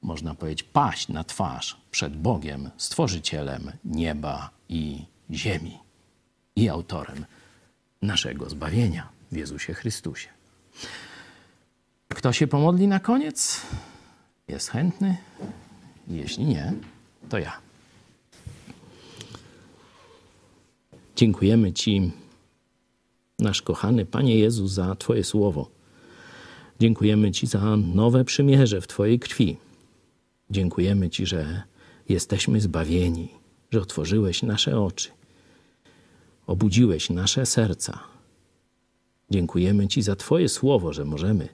można powiedzieć, paść na twarz przed Bogiem, stworzycielem nieba i ziemi i autorem naszego zbawienia w Jezusie Chrystusie. Kto się pomodli na koniec? Jest chętny? Jeśli nie, to ja. Dziękujemy Ci, nasz kochany Panie Jezu, za Twoje słowo. Dziękujemy Ci za nowe przymierze w Twojej krwi. Dziękujemy Ci, że jesteśmy zbawieni, że otworzyłeś nasze oczy, obudziłeś nasze serca Dziękujemy Ci za Twoje słowo, że możemy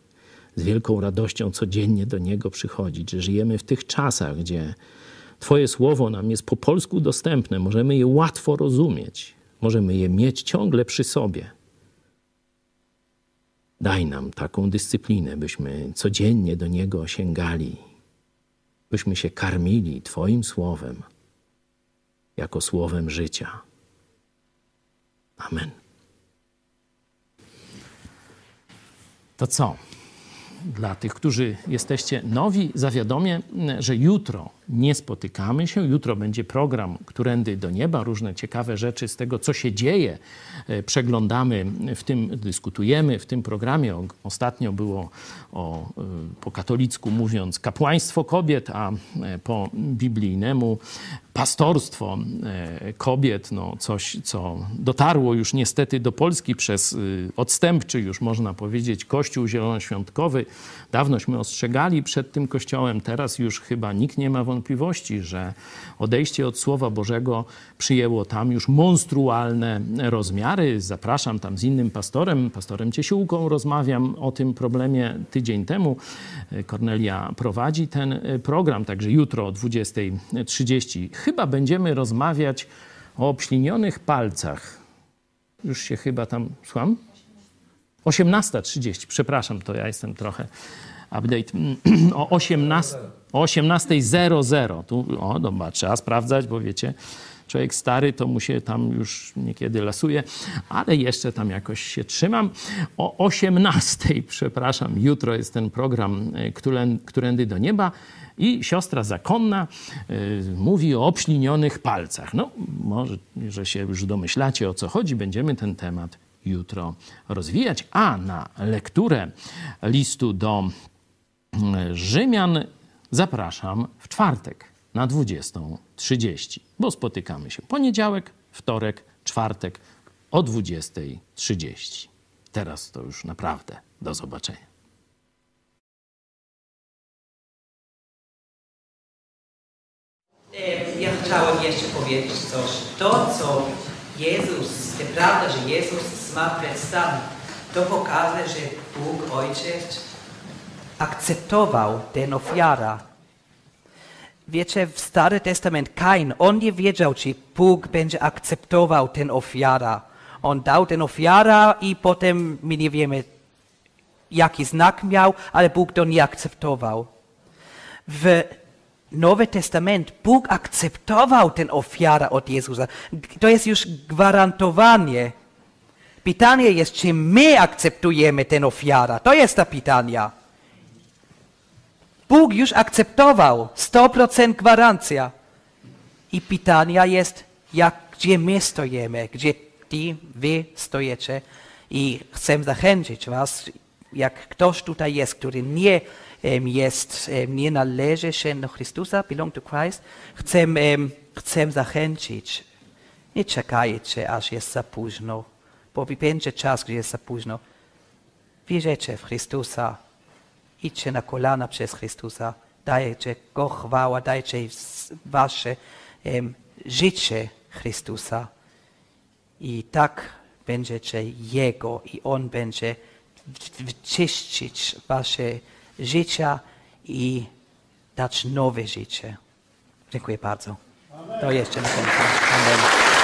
z wielką radością codziennie do Niego przychodzić, że żyjemy w tych czasach, gdzie Twoje słowo nam jest po polsku dostępne, możemy je łatwo rozumieć, możemy je mieć ciągle przy sobie. Daj nam taką dyscyplinę, byśmy codziennie do Niego sięgali, byśmy się karmili Twoim słowem jako słowem życia. Amen. To co? Dla tych, którzy jesteście nowi, zawiadomię, że jutro nie spotykamy się. Jutro będzie program Którędy do Nieba. Różne ciekawe rzeczy z tego, co się dzieje, e, przeglądamy, w tym dyskutujemy. W tym programie ostatnio było o, e, po katolicku mówiąc kapłaństwo kobiet, a e, po biblijnemu pastorstwo kobiet, no coś, co dotarło już niestety do Polski przez odstępczy, już można powiedzieć, Kościół Zielonoświątkowy. Dawnośmy ostrzegali przed tym kościołem, teraz już chyba nikt nie ma wątpliwości, wątpliwości, że odejście od Słowa Bożego przyjęło tam już monstrualne rozmiary. Zapraszam tam z innym pastorem, pastorem Ciesiółką, rozmawiam o tym problemie tydzień temu. Kornelia prowadzi ten program, także jutro o 20.30 chyba będziemy rozmawiać o obślinionych palcach. Już się chyba tam, słucham? 18.30, przepraszam, to ja jestem trochę update [clears throat] o 18. O 18.00. Tu, o, dobra, trzeba sprawdzać, bo wiecie, człowiek stary to mu się tam już niekiedy lasuje, ale jeszcze tam jakoś się trzymam. O 18, [laughs] przepraszam, jutro jest ten program e, Którędy do Nieba i siostra zakonna y, mówi o obślinionych palcach. No, może, że się już domyślacie o co chodzi, będziemy ten temat jutro rozwijać. A na lekturę listu do Rzymian zapraszam w czwartek na 20.30, bo spotykamy się poniedziałek, wtorek, czwartek o 20.30. Teraz to już naprawdę do zobaczenia. Ja chciałem jeszcze powiedzieć coś. To, co Jezus, to prawda, że Jezus zmartwychwstał, to pokazuje, że Bóg Ojciec akceptował tę ofiarę. Wiecie, w Stary Testament Kain, on nie wiedział, czy Bóg będzie akceptował tę ofiarę. On dał tę ofiarę i potem my nie wiemy, jaki znak miał, ale Bóg to nie akceptował. W Nowy Testament Bóg akceptował tę ofiarę od Jezusa. To jest już gwarantowanie. Pytanie jest, czy my akceptujemy tę ofiarę. To jest to pytanie. Bóg już akceptował 100% gwarancja. I pytania jest, jak, gdzie my stoimy, gdzie ty, wy stoicie. I chcę zachęcić was, jak ktoś tutaj jest, który nie jest, nie należy się do Chrystusa, belong to Christ, chcę, chcę zachęcić, nie czekajcie, aż jest za późno, bo będzie czas, gdzie jest za późno. Wierzycie w Chrystusa, idźcie na kolana przez Chrystusa, dajcie Go chwała, dajcie wasze um, życie Chrystusa. I tak będziecie Jego i On będzie czyścić wasze życia i dać nowe życie. Dziękuję bardzo. To jeszcze na. Amen.